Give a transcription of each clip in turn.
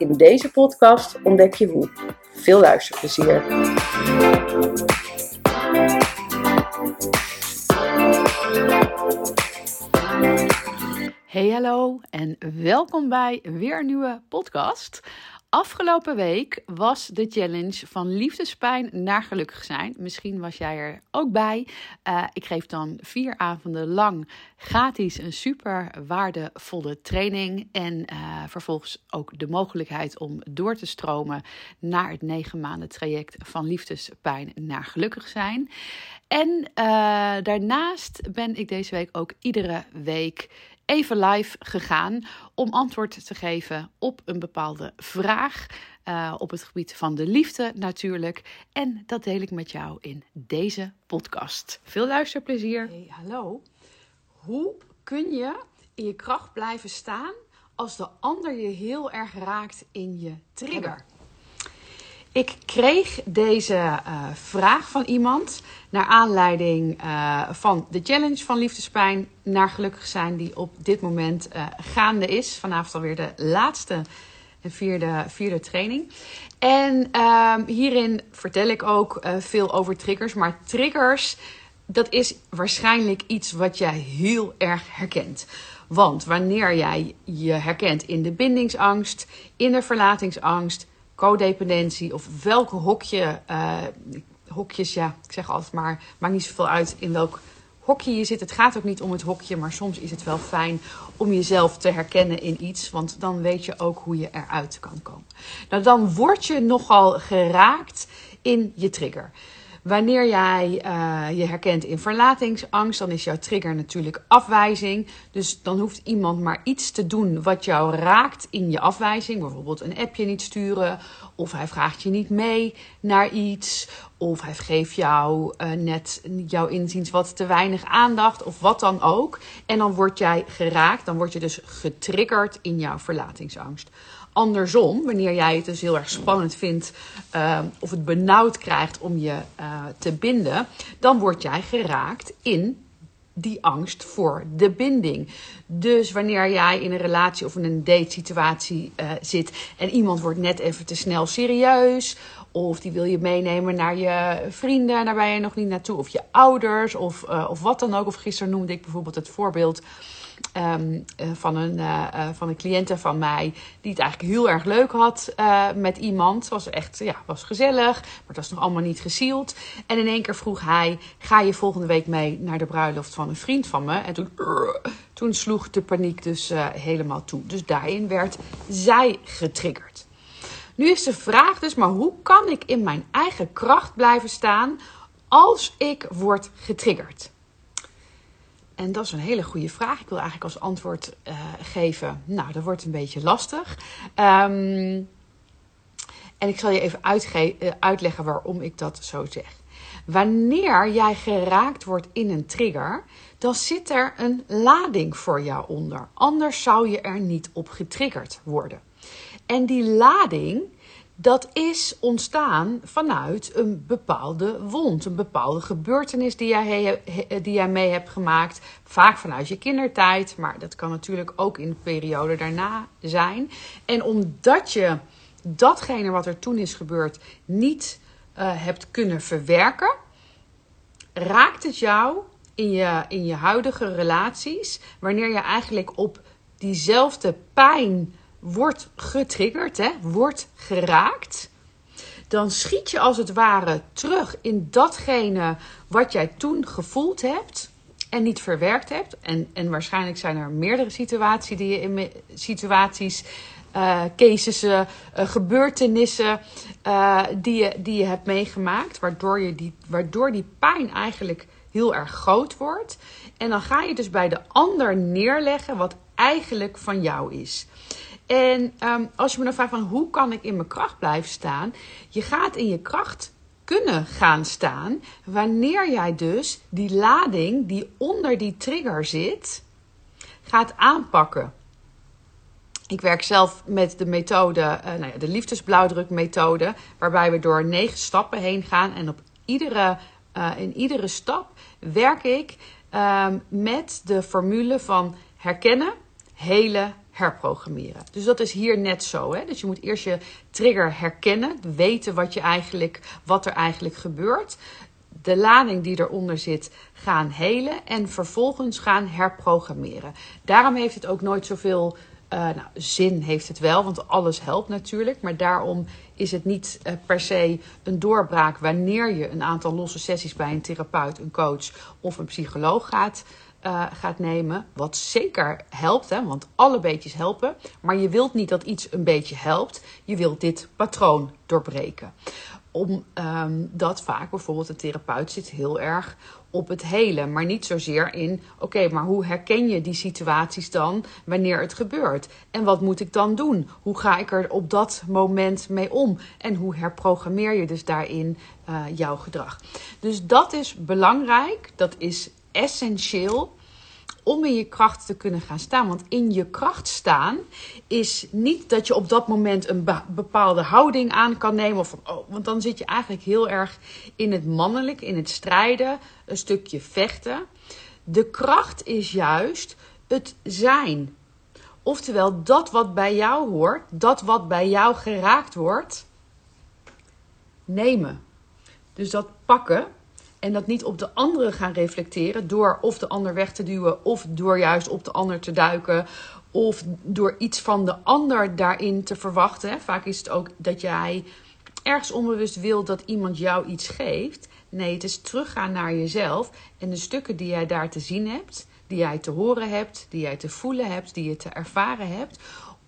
In deze podcast ontdek je hoe. Veel luisterplezier. Hey hallo en welkom bij weer een nieuwe podcast. Afgelopen week was de challenge van liefdespijn naar gelukkig zijn. Misschien was jij er ook bij. Uh, ik geef dan vier avonden lang gratis een super waardevolle training. En uh, vervolgens ook de mogelijkheid om door te stromen naar het negen maanden traject van liefdespijn naar gelukkig zijn. En uh, daarnaast ben ik deze week ook iedere week even live gegaan om antwoord te geven op een bepaalde vraag. Uh, op het gebied van de liefde natuurlijk. En dat deel ik met jou in deze podcast. Veel luisterplezier. Hey, hallo. Hoe kun je in je kracht blijven staan als de ander je heel erg raakt in je trigger? Ik kreeg deze uh, vraag van iemand naar aanleiding uh, van de challenge van liefdespijn naar gelukkig zijn die op dit moment uh, gaande is. Vanavond alweer de laatste en vierde, vierde training. En ehm, hierin vertel ik ook veel over triggers. Maar triggers, dat is waarschijnlijk iets wat jij heel erg herkent. Want wanneer jij je herkent in de bindingsangst, in de verlatingsangst, codependentie of welke hokje, uh, hokjes, ja, ik zeg altijd maar, maakt niet zoveel uit in welk hokje je zit. Het gaat ook niet om het hokje, maar soms is het wel fijn om jezelf te herkennen in iets, want dan weet je ook hoe je eruit kan komen. Nou, dan word je nogal geraakt in je trigger. Wanneer jij uh, je herkent in verlatingsangst, dan is jouw trigger natuurlijk afwijzing. Dus dan hoeft iemand maar iets te doen wat jou raakt in je afwijzing. Bijvoorbeeld een appje niet sturen, of hij vraagt je niet mee naar iets, of hij geeft jou uh, net jouw inziens wat te weinig aandacht, of wat dan ook. En dan word jij geraakt, dan word je dus getriggerd in jouw verlatingsangst. Andersom, wanneer jij het dus heel erg spannend vindt uh, of het benauwd krijgt om je uh, te binden, dan word jij geraakt in die angst voor de binding. Dus wanneer jij in een relatie of in een date situatie uh, zit en iemand wordt net even te snel serieus of die wil je meenemen naar je vrienden, daar ben je nog niet naartoe. Of je ouders, of, of wat dan ook. Of gisteren noemde ik bijvoorbeeld het voorbeeld um, uh, van, een, uh, van een cliënte van mij. Die het eigenlijk heel erg leuk had met iemand. Was echt, ja, was gezellig. Maar het was nog allemaal niet gesield. En in één keer vroeg hij, ga je volgende week mee naar de bruiloft van een vriend van me? En toen, toen sloeg de paniek dus helemaal toe. Dus daarin werd zij getriggerd. Nu is de vraag dus, maar hoe kan ik in mijn eigen kracht blijven staan als ik word getriggerd? En dat is een hele goede vraag. Ik wil eigenlijk als antwoord uh, geven, nou, dat wordt een beetje lastig. Um, en ik zal je even uh, uitleggen waarom ik dat zo zeg. Wanneer jij geraakt wordt in een trigger, dan zit er een lading voor jou onder. Anders zou je er niet op getriggerd worden. En die lading, dat is ontstaan vanuit een bepaalde wond, een bepaalde gebeurtenis die jij, die jij mee hebt gemaakt. Vaak vanuit je kindertijd, maar dat kan natuurlijk ook in de periode daarna zijn. En omdat je datgene wat er toen is gebeurd niet uh, hebt kunnen verwerken, raakt het jou in je, in je huidige relaties, wanneer je eigenlijk op diezelfde pijn wordt getriggerd, hè, wordt geraakt, dan schiet je als het ware terug in datgene wat jij toen gevoeld hebt en niet verwerkt hebt. En, en waarschijnlijk zijn er meerdere situaties die je in situaties. Uh, cases, uh, gebeurtenissen uh, die, je, die je hebt meegemaakt, waardoor, je die, waardoor die pijn eigenlijk heel erg groot wordt. En dan ga je dus bij de ander neerleggen wat eigenlijk van jou is. En ehm, als je me dan vraagt van hoe kan ik in mijn kracht blijven staan? Je gaat in je kracht kunnen gaan staan wanneer jij dus die lading die onder die trigger zit, gaat aanpakken. Ik werk zelf met de methode, uh, nou ja, de liefdesblauwdrukmethode, waarbij we door negen stappen heen gaan. En op iedere, uh, in iedere stap werk ik uh, met de formule van herkennen, helen, herprogrammeren. Dus dat is hier net zo. Hè? Dus je moet eerst je trigger herkennen, weten wat, je eigenlijk, wat er eigenlijk gebeurt. De lading die eronder zit gaan helen en vervolgens gaan herprogrammeren. Daarom heeft het ook nooit zoveel uh, nou, zin heeft het wel, want alles helpt natuurlijk. Maar daarom is het niet uh, per se een doorbraak wanneer je een aantal losse sessies bij een therapeut, een coach of een psycholoog gaat uh, gaat nemen. Wat zeker helpt, hè, want alle beetjes helpen. Maar je wilt niet dat iets een beetje helpt. Je wilt dit patroon doorbreken. Omdat um, dat vaak bijvoorbeeld een therapeut zit heel erg op het hele, maar niet zozeer in: oké, maar hoe herken je die situaties dan wanneer het gebeurt? En wat moet ik dan doen? Hoe ga ik er op dat moment mee om? En hoe herprogrammeer je dus daarin uh, jouw gedrag? Dus dat is belangrijk, dat is essentieel om in je kracht te kunnen gaan staan. Want in je kracht staan is niet dat je op dat moment een bepaalde houding aan kan nemen. Of van, oh, want dan zit je eigenlijk heel erg in het mannelijk, in het strijden, een stukje vechten. De kracht is juist het zijn. Oftewel, dat wat bij jou hoort, dat wat bij jou geraakt wordt, nemen. Dus dat pakken en dat niet op de andere gaan reflecteren door of de ander weg te duwen of door juist op de ander te duiken of door iets van de ander daarin te verwachten. Vaak is het ook dat jij ergens onbewust wil dat iemand jou iets geeft. Nee, het is teruggaan naar jezelf en de stukken die jij daar te zien hebt, die jij te horen hebt, die jij te voelen hebt, die je te ervaren hebt,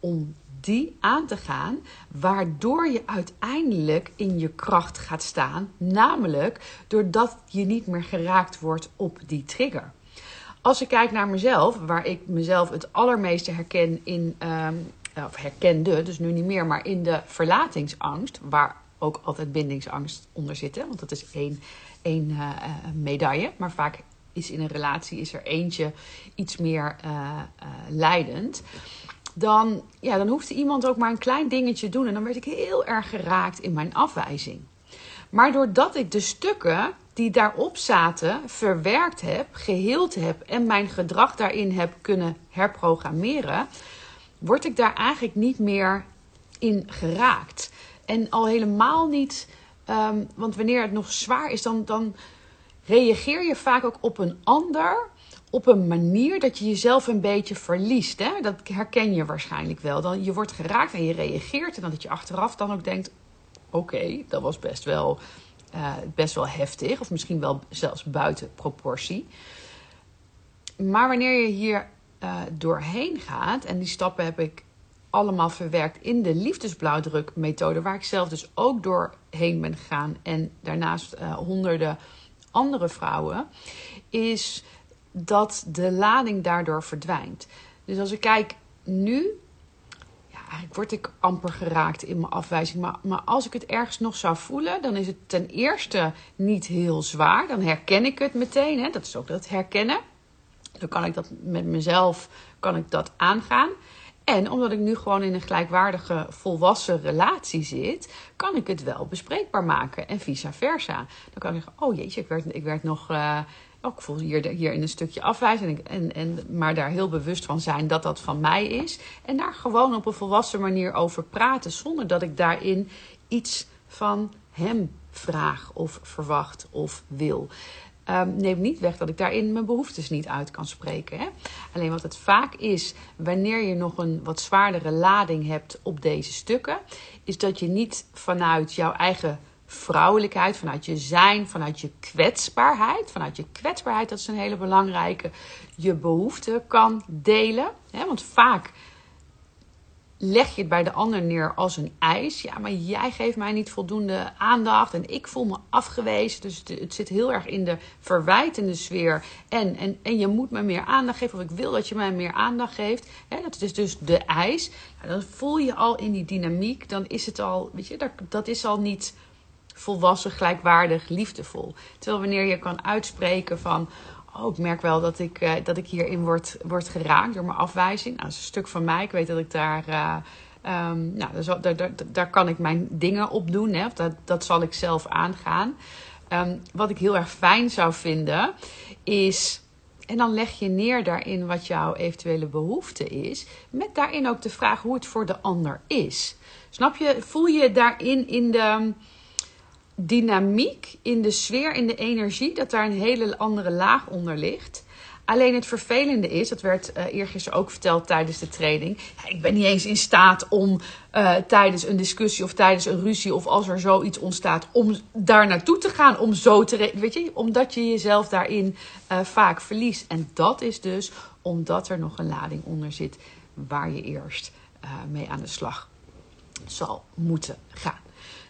om die aan te gaan, waardoor je uiteindelijk in je kracht gaat staan, namelijk doordat je niet meer geraakt wordt op die trigger. Als ik kijk naar mezelf, waar ik mezelf het allermeeste herken in, um, of herkende, dus nu niet meer, maar in de verlatingsangst, waar ook altijd bindingsangst onder zit, hè? want dat is één, één uh, medaille, maar vaak is in een relatie is er eentje iets meer uh, uh, leidend dan, ja, dan hoefde iemand ook maar een klein dingetje doen. En dan werd ik heel erg geraakt in mijn afwijzing. Maar doordat ik de stukken die daarop zaten verwerkt heb, geheeld heb en mijn gedrag daarin heb kunnen herprogrammeren, word ik daar eigenlijk niet meer in geraakt. En al helemaal niet, um, want wanneer het nog zwaar is, dan, dan reageer je vaak ook op een ander op een manier dat je jezelf een beetje verliest. Hè? Dat herken je waarschijnlijk wel. Dan, je wordt geraakt en je reageert. En dan dat je achteraf dan ook denkt: oké, dat was best wel, uh, best wel heftig. Of misschien wel zelfs buiten proportie. Maar wanneer je hier uh, doorheen gaat, en die stappen heb ik allemaal verwerkt in de liefdesblauwdrukmethode, waar ik zelf dus ook doorheen ben gegaan. En daarnaast uh, honderden andere vrouwen. Is dat de lading daardoor verdwijnt. Dus als ik kijk nu, ja, eigenlijk word ik amper geraakt in mijn afwijzing. Maar, maar als ik het ergens nog zou voelen, dan is het ten eerste niet heel zwaar. Dan herken ik het meteen. Hè? Dat is ook dat herkennen. Dan kan ik dat met mezelf kan ik dat aangaan. En omdat ik nu gewoon in een gelijkwaardige volwassen relatie zit, kan ik het wel bespreekbaar maken en vice versa. Dan kan ik zeggen: Oh jeetje, ik werd, ik werd nog. Uh, ook ik voel hier, in een stukje afwijzing. En, en, maar daar heel bewust van zijn dat dat van mij is. En daar gewoon op een volwassen manier over praten. Zonder dat ik daarin iets van hem vraag of verwacht of wil. Um, neem niet weg dat ik daarin mijn behoeftes niet uit kan spreken. Hè? Alleen wat het vaak is, wanneer je nog een wat zwaardere lading hebt op deze stukken, is dat je niet vanuit jouw eigen vrouwelijkheid, vanuit je zijn, vanuit je kwetsbaarheid. Vanuit je kwetsbaarheid, dat is een hele belangrijke, je behoeften kan delen. Want vaak leg je het bij de ander neer als een eis. Ja, maar jij geeft mij niet voldoende aandacht en ik voel me afgewezen. Dus het, zit heel erg in de verwijtende sfeer. En, en, en je moet me meer aandacht geven of ik wil dat je mij meer aandacht geeft. dat is dus de eis. dan voel je al in die dynamiek. Dan is het al, weet je, dat, dat is al niet volwassen, gelijkwaardig, liefdevol. Terwijl wanneer je kan uitspreken van oh, ik merk wel dat ik, uh, dat ik hierin word, word geraakt door mijn afwijzing. Nou, dat is een stuk van mij. Ik weet dat ik daar. Uh, um, nou, daar, daar, daar, kan ik mijn dingen op doen. Hè? Dat, dat zal ik zelf aangaan. Um, wat ik heel erg fijn zou vinden is. En dan leg je neer daarin wat jouw eventuele behoefte is. Met daarin ook de vraag hoe het voor de ander is. Snap je? Voel je daarin in de dynamiek, in de sfeer, in de energie, dat daar een hele andere laag onder ligt. Alleen het vervelende is, dat werd uh, eergisteren ook verteld tijdens de training. Ja, ik ben niet eens in staat om uh, tijdens een discussie of tijdens een ruzie of als er zoiets ontstaat, om daar naartoe te gaan. Om zo te. Weet je, omdat je jezelf daarin uh, vaak verliest. En dat is dus omdat er nog een lading onder zit waar je eerst mee aan de slag zal moeten gaan.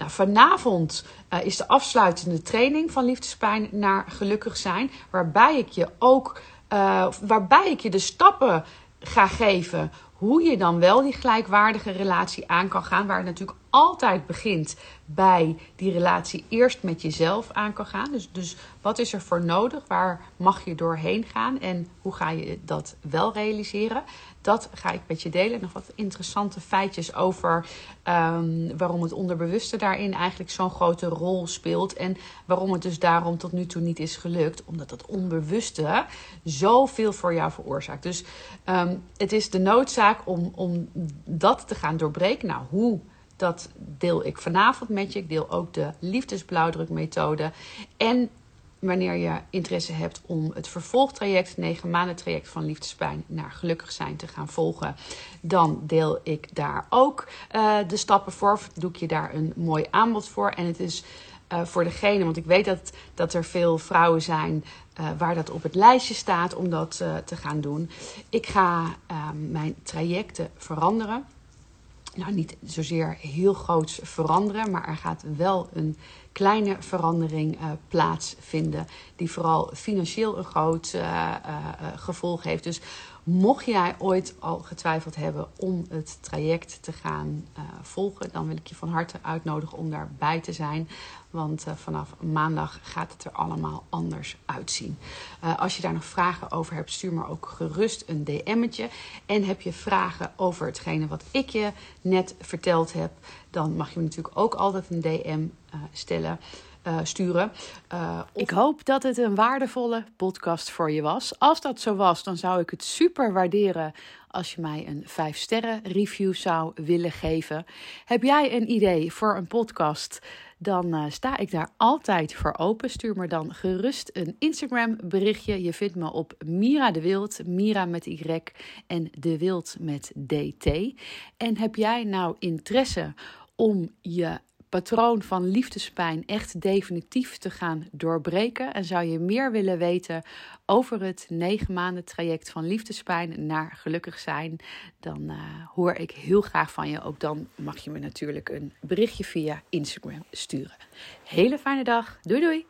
Nou, vanavond uh, is de afsluitende training van liefdespijn naar gelukkig zijn. Waarbij ik je ook uh, waarbij ik je de stappen ga geven hoe je dan wel die gelijkwaardige relatie aan kan gaan. Waar het natuurlijk altijd begint bij die relatie eerst met jezelf aan kan gaan. Dus, dus wat is er voor nodig? Waar mag je doorheen gaan? En hoe ga je dat wel realiseren? Dat ga ik met je delen. Nog wat interessante feitjes over um, waarom het onderbewuste daarin eigenlijk zo'n grote rol speelt. En waarom het dus daarom tot nu toe niet is gelukt. Omdat het onbewuste zoveel voor jou veroorzaakt. Dus um, het is de noodzaak om, om dat te gaan doorbreken. Nou, hoe? Dat deel ik vanavond met je. Ik deel ook de liefdesblauwdrukmethode. En wanneer je interesse hebt om het vervolgtraject, 9 maanden traject van liefdespijn naar gelukkig zijn te gaan volgen, dan deel ik daar ook uh, de stappen voor. Doe ik je daar een mooi aanbod voor. En het is uh, voor degene, want ik weet dat, dat er veel vrouwen zijn uh, waar dat op het lijstje staat om dat te gaan doen. Ik ga mijn trajecten veranderen nou, niet zozeer heel groot veranderen, maar er gaat wel een kleine verandering uh, plaatsvinden, die vooral financieel een groot uh, uh, gevolg heeft. Dus mocht jij ooit al getwijfeld hebben om het traject te gaan volgen, dan wil ik je van harte uitnodigen om daarbij te zijn. Want uh, vanaf maandag gaat het er allemaal anders uitzien. Uh, als je daar nog vragen over hebt, stuur me ook gerust een DM'tje. En heb je vragen over hetgene wat ik je net verteld heb, dan mag je me natuurlijk ook altijd een DM stellen. Uh, sturen. Of... Ik hoop dat het een waardevolle podcast voor je was. Als dat zo was, dan zou ik het super waarderen als je mij een 5 sterren review zou willen geven. Heb jij een idee voor een podcast? dan uh, sta ik daar altijd voor open. Stuur me dan gerust een Instagram berichtje. Je vindt me op Mira de Wild, Mira met Y en de Wild met DT. En heb jij nou interesse om je patroon van liefdespijn echt definitief te gaan doorbreken. En zou je meer willen weten over het negen maanden traject van liefdespijn naar gelukkig zijn, dan uh, hoor ik heel graag van je. Ook dan mag je me natuurlijk een berichtje via Instagram sturen. Hele fijne dag. Doei doei.